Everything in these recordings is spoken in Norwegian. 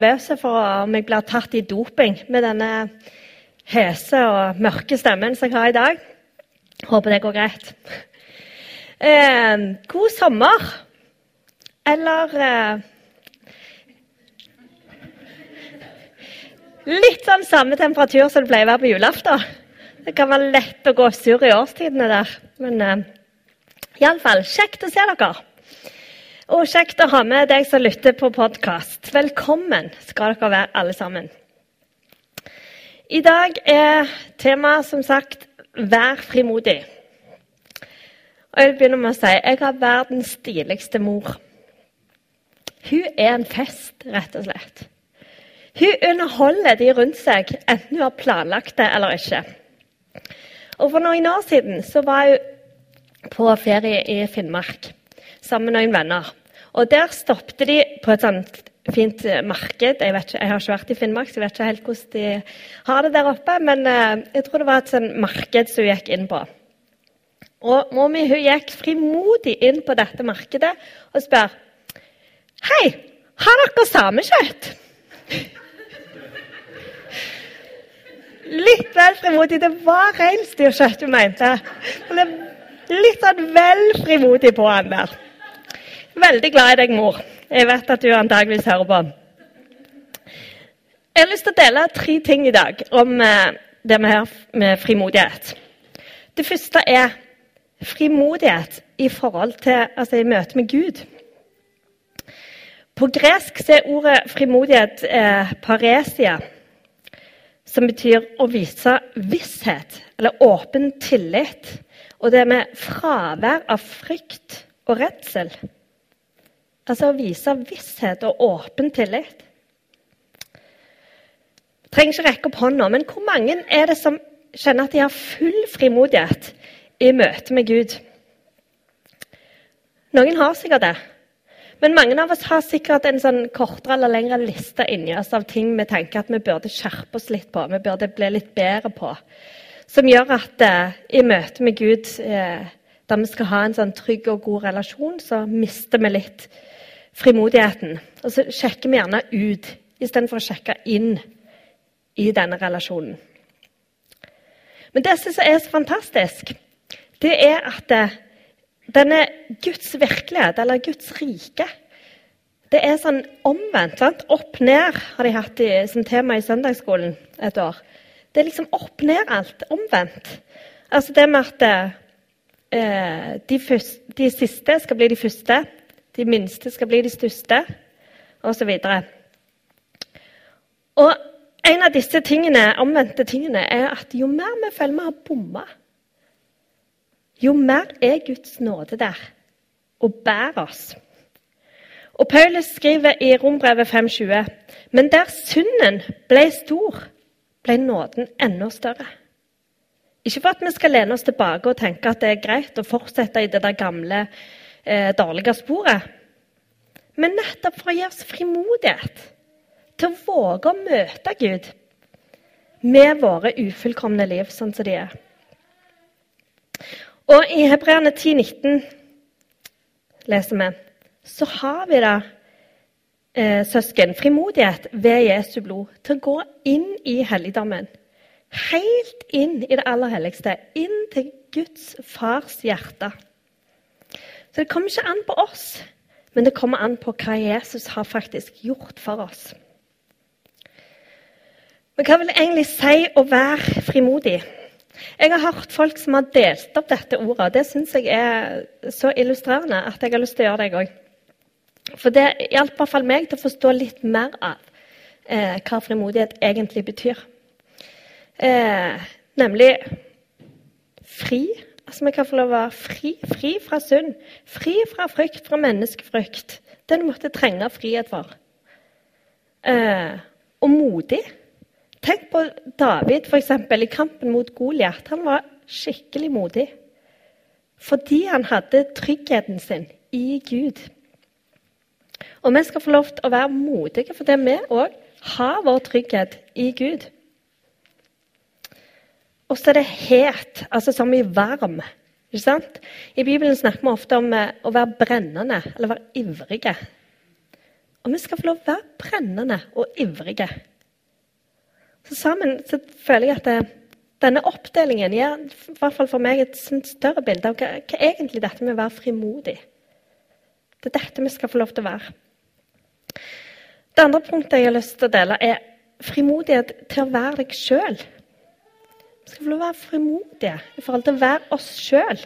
nervøse for om jeg blir tatt i doping med denne hese og mørke stemmen som jeg har i dag. Håper det går greit. Eh, god sommer. Eller eh, Litt sånn samme temperatur som det pleier å være på julaften. Det kan være lett å gå sur i årstidene der. Men eh, iallfall kjekt å se dere. Og kjekt å ha med deg som lytter på podkast. Velkommen skal dere være, alle sammen. I dag er temaet som sagt 'vær frimodig'. Og Jeg vil begynne med å si jeg har verdens stiligste mor. Hun er en fest, rett og slett. Hun underholder de rundt seg, enten hun har planlagt det eller ikke. Og For noen år siden så var hun på ferie i Finnmark sammen med noen venner. Og Der stoppet de på et sånt fint marked. Jeg, ikke, jeg, har ikke vært i Finnmark, så jeg vet ikke helt hvordan de har det der oppe. Men uh, jeg tror det var et sånt marked som hun gikk inn på. Og Mommy hun gikk frimodig inn på dette markedet og spør Hei, har dere samekjøtt? Litt vel frimodig. Det var reinsdyrkjøtt hun mente. Litt sånn vel frimodig på han der. Veldig glad i deg, mor. Jeg vet at du antageligvis hører på. Jeg har lyst til å dele tre ting i dag om eh, det med, med frimodighet. Det første er frimodighet i forhold til, altså i møte med Gud. På gresk er ordet frimodighet eh, paresia, som betyr å vise visshet eller åpen tillit. Og det med fravær av frykt og redsel. Altså å vise visshet og åpen tillit. Trenger ikke rekke opp hånda, men hvor mange er det som kjenner at de har full frimodighet i møte med Gud? Noen har sikkert det. Men mange av oss har sikkert en sånn kortere eller lengre liste inni oss av ting vi tenker at vi burde skjerpe oss litt på, vi burde bli litt bedre på. Som gjør at eh, i møte med Gud, eh, der vi skal ha en sånn trygg og god relasjon, så mister vi litt frimodigheten. Og så sjekker vi gjerne ut istedenfor å sjekke inn i denne relasjonen. Men det som er så fantastisk, det er at denne Guds virkelighet, eller Guds rike, det er sånn omvendt. sant? Opp ned har de hatt i, som tema i søndagsskolen et år. Det er liksom opp ned alt. Omvendt. Altså det med at eh, de, første, de siste skal bli de første, de minste skal bli de største, osv. Og, og en av disse tingene, omvendte tingene er at jo mer vi føler vi har bomma, jo mer er Guds nåde der og bærer oss. Og Paulus skriver i Rombrevet 5,20.: Men der synden ble stor, ble nåden enda større. Ikke for at vi skal lene oss tilbake og tenke at det er greit å fortsette i det der gamle eh, dårlige sporet. Men nettopp for å gi oss frimodighet til å våge å møte Gud med våre ufullkomne liv, sånn som de er. Og i Hebreerne 10,19 leser vi så har vi da, eh, søsken, frimodighet ved Jesu blod til å gå inn i helligdommen. Helt inn i det aller helligste. Inn til Guds fars hjerte. Så det kommer ikke an på oss, men det kommer an på hva Jesus har faktisk gjort for oss. Men hva vil det egentlig si å være frimodig? Jeg har hørt folk som har delt opp dette ordet. Det syns jeg er så illustrerende at jeg har lyst til å gjøre det, jeg òg. For det hjalp i hvert fall meg til å forstå litt mer av eh, hva frimodighet egentlig betyr. Eh, nemlig fri Altså, Vi kan få lov å være fri, fri fra synd, fri fra frykt, fra menneskefrykt. Den måtte trenge frihet for. Eh, og modig. Tenk på David eksempel, i kampen mot Goliat. Han var skikkelig modig. Fordi han hadde tryggheten sin i Gud. Og vi skal få lov til å være modige for det vi òg har vår trygghet i Gud. Og så er det het, altså som i varm. Ikke sant? I Bibelen snakker vi ofte om eh, å være brennende eller være ivrige. Og vi skal få lov å være brennende og ivrige. Så sammen så føler jeg at det, denne oppdelingen gir i hvert fall for meg et større bilde av hva, hva egentlig dette med å være frimodig Det er dette vi skal få lov til å være. Det andre punktet jeg har lyst til å dele, er frimodighet til å være deg sjøl. Skal få lov å være frimodige i forhold til å være oss sjøl.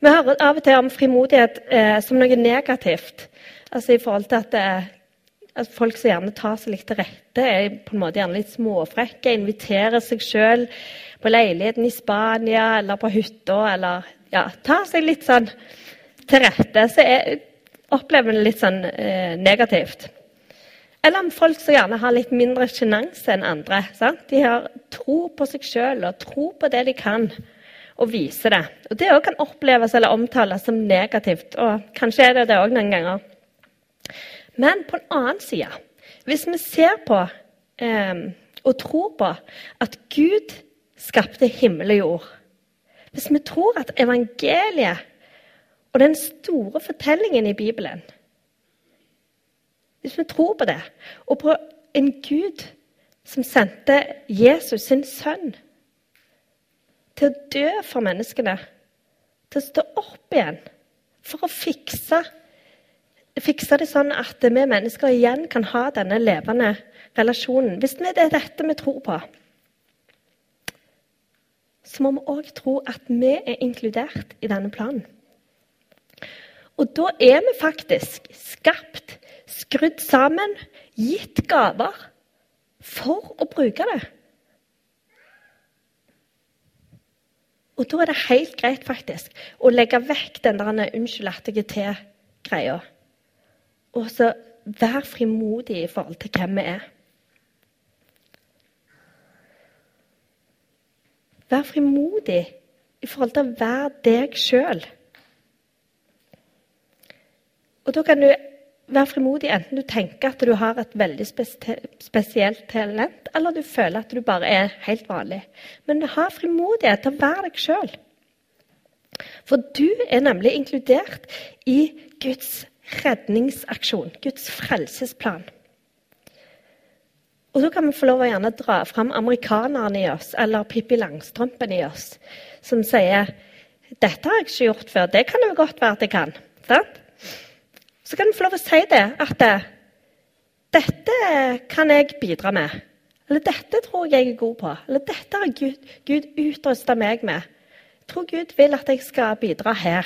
Vi hører av og til om frimodighet eh, som noe negativt. Altså i forhold til at eh, at folk som gjerne tar seg litt til rette, er på en måte gjerne litt småfrekke, inviterer seg sjøl på leiligheten i Spania eller på hytta, eller ja, tar seg litt sånn til rette, så jeg opplever det litt sånn eh, negativt. Eller om folk som gjerne har litt mindre sjenanse enn andre. Sant? De har tro på seg sjøl og tro på det de kan, og viser det. Og Det òg kan oppleves eller omtales som negativt, og kanskje er det det òg noen ganger. Men på en annen side, hvis vi ser på eh, og tror på at Gud skapte himmel og jord Hvis vi tror at evangeliet og den store fortellingen i Bibelen Hvis vi tror på det, og på en Gud som sendte Jesus, sin sønn, til å dø for menneskene, til å stå opp igjen for å fikse fikse det sånn at vi mennesker igjen kan ha denne levende relasjonen. Hvis det er dette vi tror på, så må vi òg tro at vi er inkludert i denne planen. Og da er vi faktisk skapt, skrudd sammen, gitt gaver for å bruke det. Og da er det helt greit faktisk å legge vekk den der 'unnskyld at jeg er til'-greia. Og så vær frimodig i forhold til hvem vi er. Vær frimodig i forhold til å være deg sjøl. Og da kan du være frimodig enten du tenker at du har et veldig spesielt talent, eller du føler at du bare er helt vanlig. Men ha frimodighet til å være deg sjøl. For du er nemlig inkludert i Guds redningsaksjon, Guds frelsesplan. Og så kan vi få lov å gjerne dra fram amerikanerne i oss, eller Pippi Langstrømpen i oss, som sier 'Dette har jeg ikke gjort før. Det kan jo godt være at jeg kan.' Sant? Så kan du få lov å si det, at eh, 'Dette kan jeg bidra med.' Eller 'Dette tror jeg jeg er god på.' Eller 'Dette har Gud, Gud utrusta meg med.' Jeg tror Gud vil at jeg skal bidra her.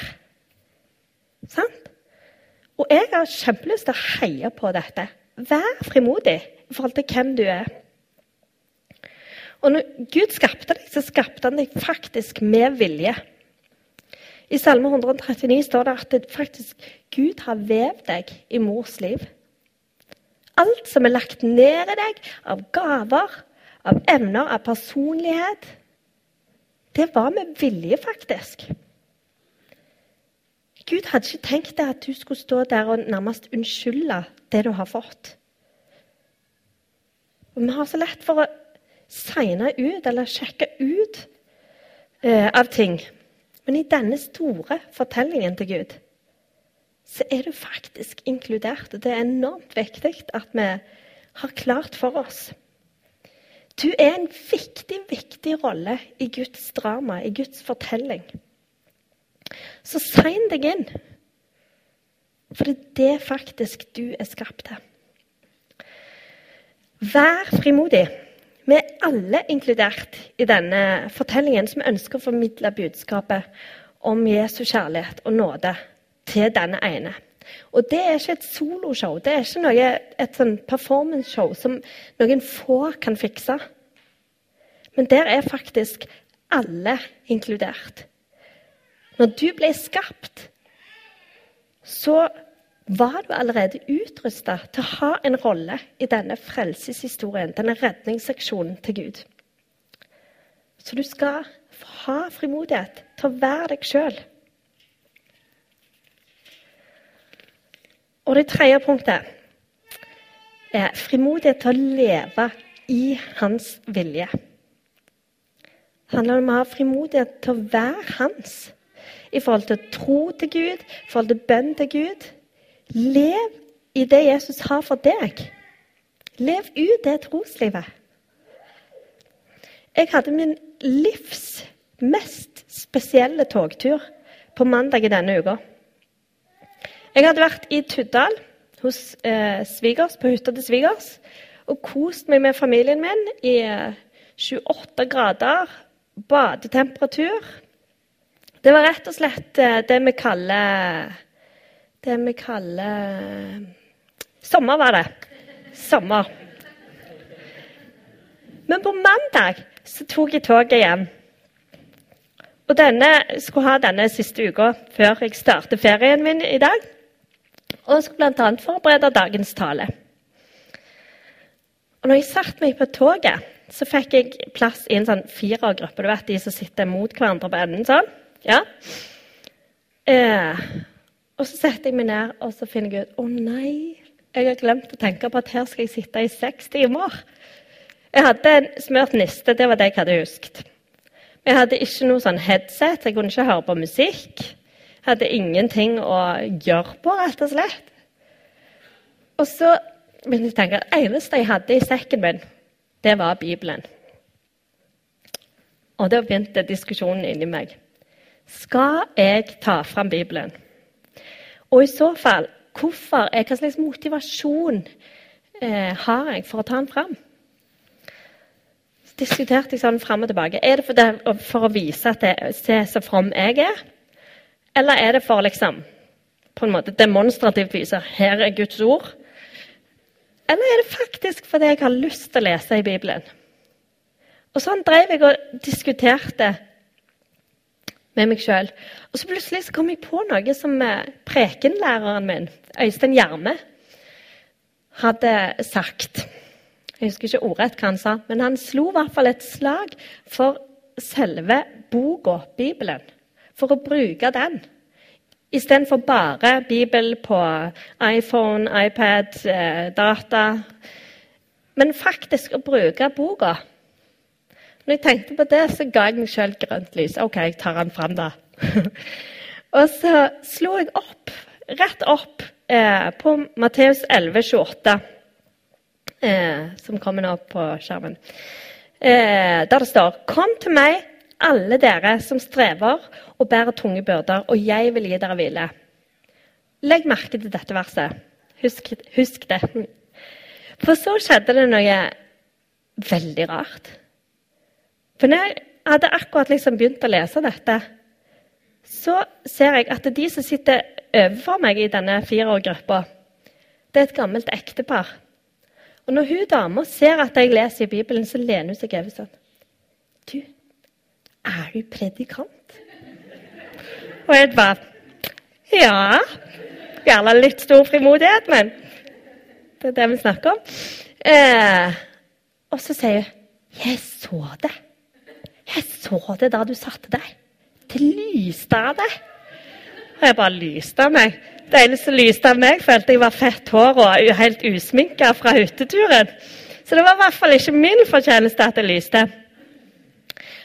Sant? Og jeg har kjempelyst til å heie på dette. Vær frimodig i forhold til hvem du er. Og når Gud skapte deg, så skapte han deg faktisk med vilje. I Salme 139 står det at faktisk Gud har vevd deg i mors liv. Alt som er lagt ned i deg av gaver, av evner, av personlighet, det var med vilje, faktisk. Gud hadde ikke tenkt deg at du skulle stå der og nærmest unnskylde det du har fått. Og Vi har så lett for å segne ut eller sjekke ut eh, av ting. Men i denne store fortellingen til Gud så er du faktisk inkludert. Og det er enormt viktig at vi har klart for oss. Du er en viktig, viktig rolle i Guds drama, i Guds fortelling. Så sign deg inn. For det er det faktisk du er skapt til. Vær frimodig. Vi er alle inkludert i denne fortellingen som ønsker å formidle budskapet om Jesu kjærlighet og nåde til denne ene. Og det er ikke et soloshow, det er ikke noe, et sånn performanceshow som noen få kan fikse. Men der er faktisk alle inkludert. Når du ble skapt, så var du allerede utrusta til å ha en rolle i denne frelseshistorien, denne redningsseksjonen til Gud. Så du skal ha frimodighet til å være deg sjøl. Og det tredje punktet er frimodighet til å leve i hans vilje. Det handler om å ha frimodighet til å være hans i forhold til tro til Gud, i forhold til bønn til Gud. Lev i det Jesus har for deg. Lev ut det troslivet. Jeg hadde min livs mest spesielle togtur på mandag i denne uka. Jeg hadde vært i Tuddal hos eh, svigers, på hytta til svigers og kost meg med familien min i eh, 28 grader, badetemperatur. Det var rett og slett eh, det vi kaller Det vi kaller Sommer var det. Sommer. Men på mandag så tok jeg toget hjem. Og denne, skulle ha denne siste uka før jeg starter ferien min i dag. Og skulle bl.a. forberede dagens tale. Og når jeg satte meg på toget, så fikk jeg plass i en sånn firergruppe. Du vet de som sitter mot hverandre på enden sånn? Ja. Eh, og så setter jeg meg ned og så finner jeg ut Å nei, jeg har glemt å tenke på at her skal jeg sitte i seks timer. Jeg hadde en smurt niste, det var det jeg hadde husket. Jeg hadde ikke noe sånn headset, jeg kunne ikke høre på musikk. Jeg hadde ingenting å gjøre på, rett og slett. Og så begynte jeg å tenke at det eneste jeg hadde i sekken min, det var Bibelen. Og da begynte diskusjonen inni meg. Skal jeg ta fram Bibelen? Og i så fall, hvorfor? Hva slags motivasjon eh, har jeg for å ta den fram? diskuterte jeg sånn fram og tilbake. Er det for, det, for å vise at det, ser så from jeg er? Eller er det for liksom på en måte demonstrativt vise her er Guds ord? Eller er det faktisk fordi jeg har lyst til å lese i Bibelen? Og sånn drev jeg og diskuterte med meg sjøl. Og så plutselig så kom jeg på noe som eh, prekenlæreren min, Øystein Gjerme, hadde sagt. Jeg husker ikke ordrett hva han sa, men han slo i hvert fall et slag for selve boka, Bibelen. For å bruke den. Istedenfor bare Bibel på iPhone, iPad, eh, data. Men faktisk å bruke boka. Når jeg tenkte på det, så ga jeg meg sjøl grønt lys. OK, jeg tar den fram, da. og så slo jeg opp, rett opp, eh, på Matteus 11, 28 eh, som kommer nå på skjermen. Eh, der det står Kom til meg, alle dere som strever og bærer tunge byrder, og jeg vil gi dere hvile. Legg merke til dette verset. Husk, husk det. For så skjedde det noe veldig rart. For når jeg hadde akkurat liksom begynt å lese dette, så ser jeg at de som sitter overfor meg i denne fireårgruppa, det er et gammelt ektepar. Og når hun dama ser at jeg leser i Bibelen, så lener hun seg over sånn Du, er du predikant? Og jeg bare Ja. Gjerne litt stor frimodighet, men det er det vi snakker om. Eh, og så sier hun Jeg så det. Jeg så det da du satte deg. Det lyste av deg. Og jeg bare lyste av meg. Det eneste lyste av meg, følte jeg var fett hår og helt usminka fra hytteturen. Så det var i hvert fall ikke min fortjeneste at det lyste.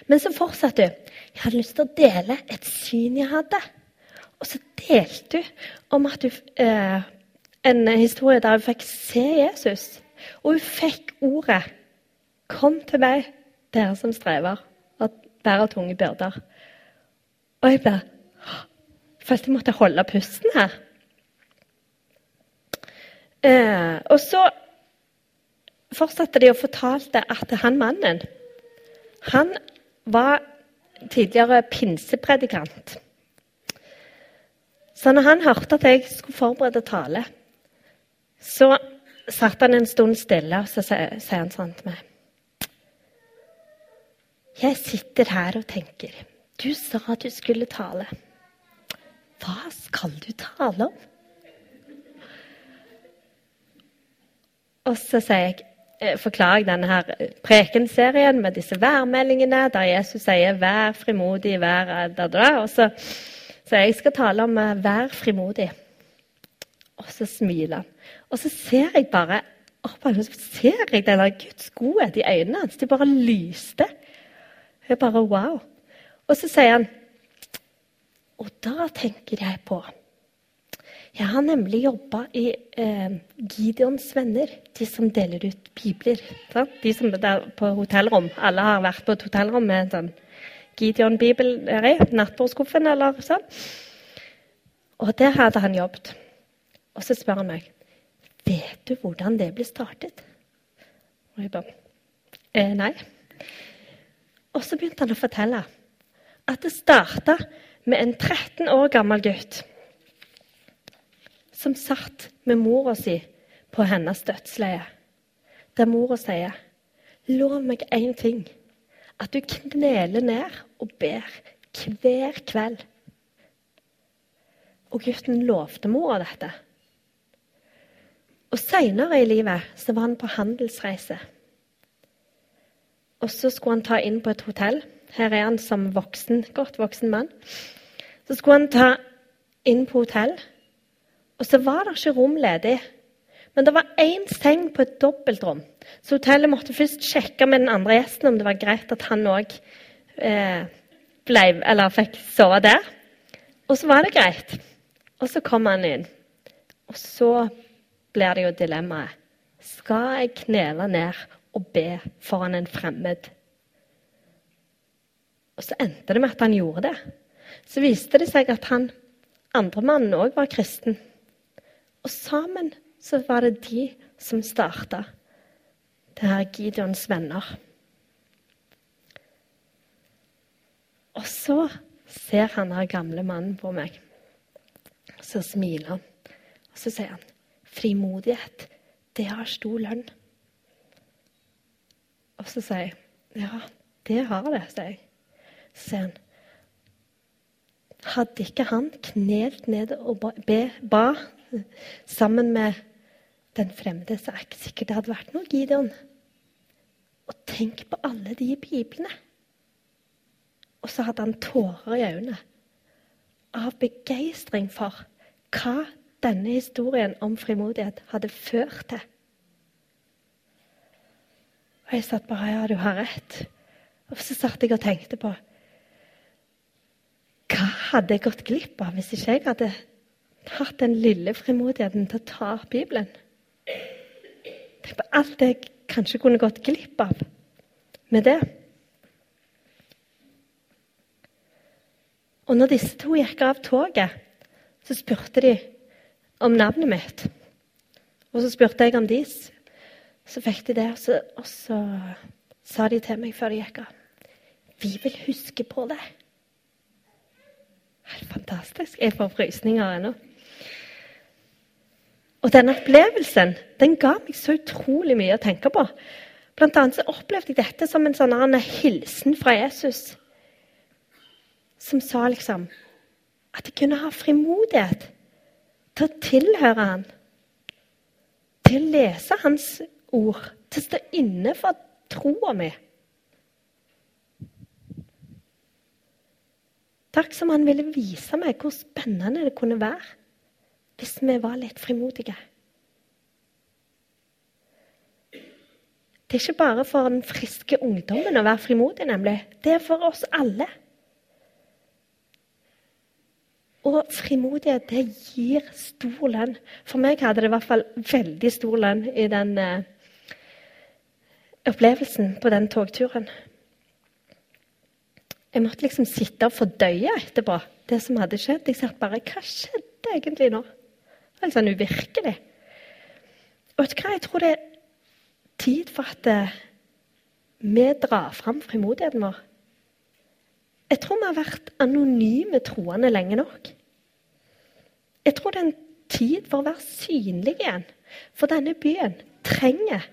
Men så fortsatte hun. Jeg hadde lyst til å dele et syn jeg hadde. Og så delte hun om at hun, eh, en historie der hun fikk se Jesus. Og hun fikk ordet. Kom til meg, dere som strever og bærer tunge byrder. Og jeg ble følte jeg måtte holde pusten her. Eh, og så fortsatte de og fortalte at han mannen han var tidligere pinsepredikant. Så når han hørte at jeg skulle forberede tale, så satt han en stund stille, og så sier han sånn til meg Jeg sitter her og tenker Du sa at du skulle tale. Hva skal du tale om? Og så jeg, eh, forklarer jeg denne her prekenserien med disse værmeldingene, der Jesus sier 'vær frimodig', vær da, da. Og så sier jeg skal tale om 'vær frimodig'. Og så smiler han. Og så ser jeg bare opp, ser jeg denne Guds godhet i øynene hans. De bare lyste. Jeg bare wow. Og så sier han Og da tenker jeg på Jeg har nemlig jobba i eh, Gideons venner, de som deler ut bibler. Sant? De som er på hotellrom. Alle har vært på et hotellrom med en sånn Gideon-bibel i nattbordskuffen eller sånn. Og der hadde han jobbet. Og så spør han meg Vet du hvordan det ble startet. Og jeg bare eh, Nei. Og så begynte han å fortelle at det starta med en 13 år gammel gutt som satt med mora si på hennes dødsleie. Der mora sier, 'Lov meg én ting.' At du kneler ned og ber hver kveld. Og gutten lovte mora dette. Og Seinere i livet så var han på handelsreise. Og så skulle han ta inn på et hotell. Her er han som voksen, godt voksen mann. Så skulle han ta inn på hotell, og så var det ikke rom ledig. Men det var én seng på et dobbeltrom. Så hotellet måtte først sjekke med den andre gjesten om det var greit at han òg eh, fikk sove der. Og så var det greit. Og så kom han inn. Og så blir det jo dilemmaet. Skal jeg knele ned og be foran en fremmed? Og så endte det med at han gjorde det. Så viste det seg at han andre mannen òg var kristen. Og sammen så var det de som starta det her Gideons venner. Og så ser han den gamle mannen på meg. Så smiler han. Og så sier han, 'Frimodighet, det har stor lønn'. Og så sier jeg, 'Ja, det har det', sier jeg. Så sier han, hadde ikke han knelt ned og ba, ba sammen med den fremmede, så er ikke sikkert det hadde vært noe Gideon. Og tenk på alle de biblene. Og så hadde han tårer i øynene av begeistring for hva denne historien om frimodighet hadde ført til. Og jeg satt bare Ja, du har rett. Og så satt jeg og tenkte på Hva hadde jeg gått glipp av hvis ikke jeg hadde hatt den lille frimodigheten til å ta Bibelen. Tenk på alt jeg kanskje kunne gått glipp av med det. Og når disse to gikk av toget, så spurte de om navnet mitt. Og så spurte jeg om deres. Så fikk de det, og så, sa de til meg før de gikk av Vi vil huske på det. Helt fantastisk. Jeg får frysninger ennå. Og denne opplevelsen den ga meg så utrolig mye å tenke på. Blant annet så opplevde jeg dette som en sånn hilsen fra Jesus. Som sa liksom at jeg kunne ha frimodighet til å tilhøre han. Til å lese hans ord. Til å stå inne for troa mi. Takk som han ville vise meg hvor spennende det kunne være hvis vi var litt frimodige. Det er ikke bare for den friske ungdommen å være frimodig, nemlig. Det er for oss alle. Og frimodighet, det gir stor lønn. For meg hadde det i hvert fall veldig stor lønn i den uh, opplevelsen på den togturen. Jeg måtte liksom sitte og fordøye etterpå det som hadde skjedd. Jeg satt bare Hva skjedde egentlig nå? Det er litt sånn uvirkelig. Og vet du hva? Jeg tror det er tid for at eh, vi drar fram frimodigheten vår. Jeg tror vi har vært anonyme troende lenge nok. Jeg tror det er en tid for å være synlig igjen. For denne byen trenger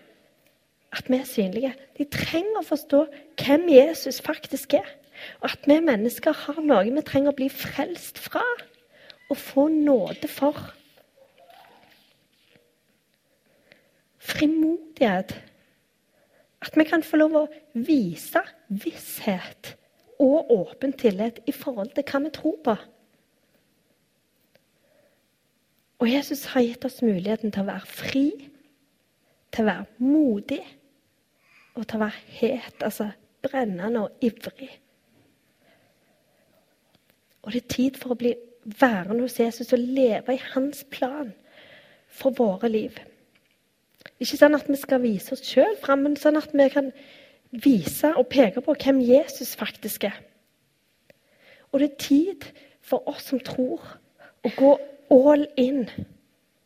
at vi er synlige. De trenger å forstå hvem Jesus faktisk er. Og at vi mennesker har noe vi trenger å bli frelst fra og få nåde for. frimodighet. At vi kan få lov å vise visshet og åpen tillit i forhold til hva vi tror på. Og Jesus har gitt oss muligheten til å være fri, til å være modig og til å være het, altså brennende og ivrig. Og det er tid for å bli værende hos Jesus og leve i hans plan for våre liv. Ikke sånn at vi skal vise oss sjøl fram, men sånn at vi kan vise og peke på hvem Jesus faktisk er. Og det er tid for oss som tror, å gå all in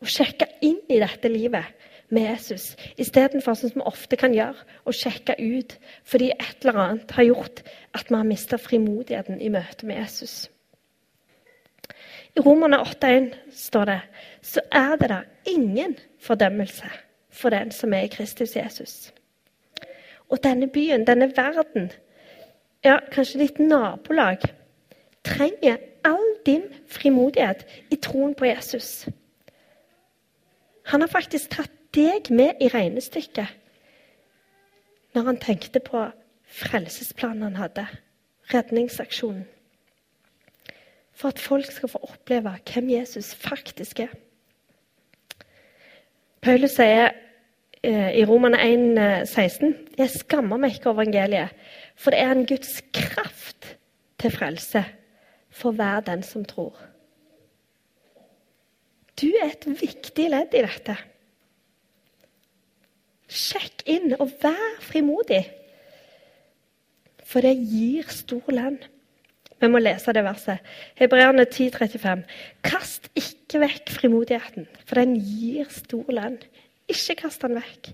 og sjekke inn i dette livet med Jesus, istedenfor sånn som vi ofte kan gjøre, å sjekke ut fordi et eller annet har gjort at vi har mista frimodigheten i møte med Jesus. I Romerne 8,1 står det så er det da ingen fordømmelse for den som er i Kristus Jesus. Og denne byen, denne verden, ja, kanskje ditt nabolag, trenger all din frimodighet i troen på Jesus. Han har faktisk tatt deg med i regnestykket når han tenkte på frelsesplanen han hadde, redningsaksjonen for at folk skal få oppleve hvem Jesus faktisk er. Paulus sier eh, i Romane 1, 16 eh, Jeg skammer meg ikke over evangeliet, for det er en Guds kraft til frelse for hver den som tror. Du er et viktig ledd i dette. Sjekk inn og vær frimodig, for det gir stor lønn. Vi må lese det verset. Hebreerne 10,35. Kast ikke vekk frimodigheten, for den gir stor lønn. Ikke kast den vekk.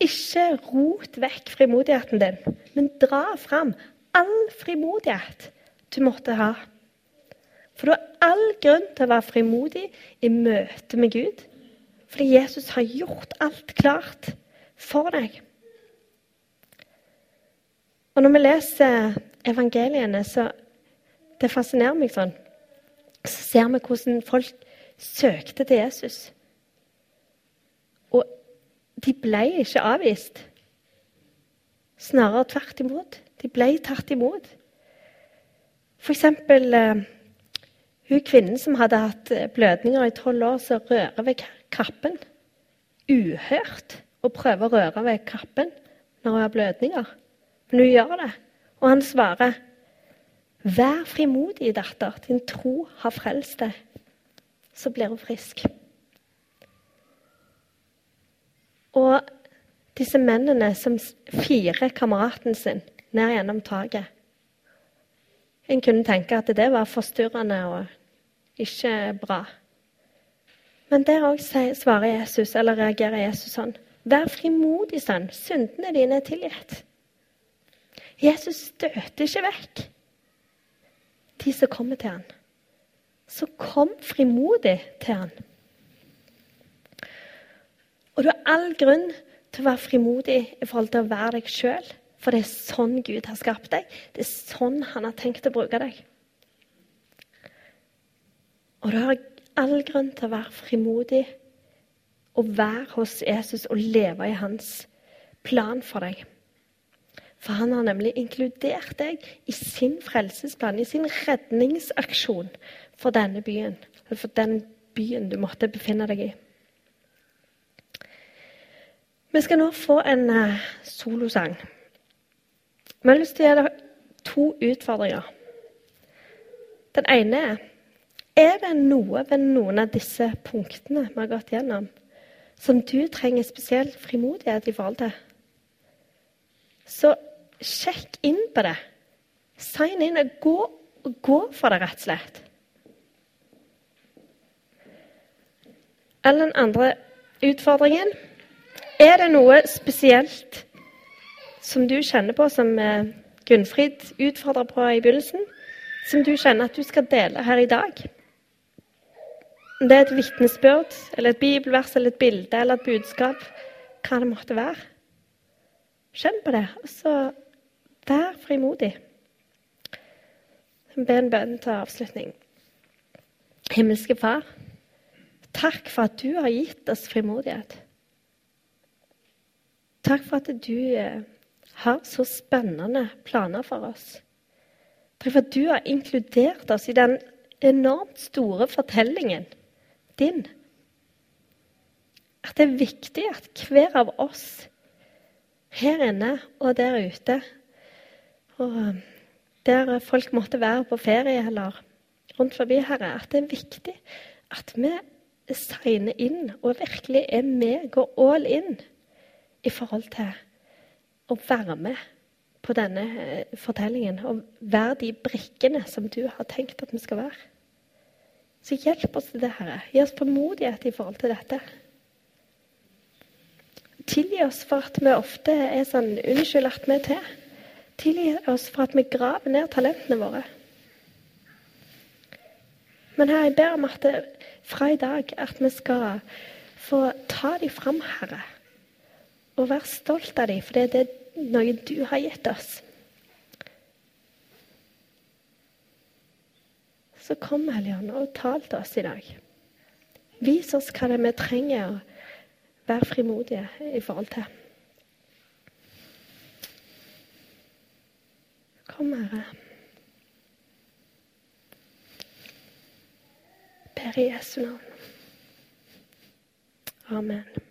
Ikke rot vekk frimodigheten din, men dra fram all frimodighet du måtte ha. For du har all grunn til å være frimodig i møte med Gud, fordi Jesus har gjort alt klart for deg. Og når vi leser evangeliene, så Det fascinerer meg sånn. Så ser vi hvordan folk søkte til Jesus. Og de ble ikke avvist. Snarere tvert imot. De ble tatt imot. For eksempel eh, hun kvinnen som hadde hatt eh, blødninger i tolv år, som rører ved kappen. Uhørt å prøve å røre ved kappen når hun har blødninger. Men hun gjør det. Og han svarer, 'Vær frimodig, datter. Din tro har frelst deg.' Så blir hun frisk. Og disse mennene som firer kameraten sin ned gjennom taket En kunne tenke at det var forstyrrende og ikke bra. Men der òg svarer Jesus, eller reagerer Jesus sånn. Vær frimodig, sønn. Syndene dine er tilgitt. Jesus støter ikke vekk de som kommer til ham. Så kom frimodig til ham. Og du har all grunn til å være frimodig i forhold til å være deg sjøl. For det er sånn Gud har skapt deg. Det er sånn han har tenkt å bruke deg. Og du har all grunn til å være frimodig og være hos Jesus og leve i hans plan for deg. For han har nemlig inkludert deg i sin frelsesplan, i sin redningsaksjon for denne byen. Eller for den byen du måtte befinne deg i. Vi skal nå få en uh, solosang. Vi har lyst til å gi deg to utfordringer. Den ene er er det noe ved noen av disse punktene vi har gått gjennom, som du trenger spesiell frimodighet i forhold til. Så sjekk inn på det. Sign inn og gå, gå for det, rett og slett. Eller den andre utfordringen Er det noe spesielt som du kjenner på, som eh, Gunnfrid utfordra på i begynnelsen, som du kjenner at du skal dele her i dag? Om det er et vitnesbyrd, eller et bibelvers, eller et bilde eller et budskap, hva det måtte være. Kjenn på det, og så Vær frimodig. Ber en bønn til avslutning. Himmelske Far, takk for at du har gitt oss frimodighet. Takk for at du eh, har så spennende planer for oss. Takk for at du har inkludert oss i den enormt store fortellingen din. At det er viktig at hver av oss her inne og der ute og der folk måtte være på ferie eller rundt forbi, Herre, at det er viktig at vi signer inn og virkelig er med, går all in i forhold til å være med på denne eh, fortellingen. Og være de brikkene som du har tenkt at vi skal være. Så hjelp oss til det, Herre. Gi oss tålmodighet i forhold til dette. Tilgi oss for at vi ofte er sånn Unnskyld at vi er til. Tilgi oss for at vi graver ned talentene våre. Men her, jeg ber om at det, fra i dag at vi skal få ta dem fram, Herre. Og være stolt av dem, for det er noe du har gitt oss. Så kom, Helligånden og tal til oss i dag. Vis oss hva det er vi trenger å være frimodige i forhold til. Kom, Herre. Ber i Jesu navn. Amen.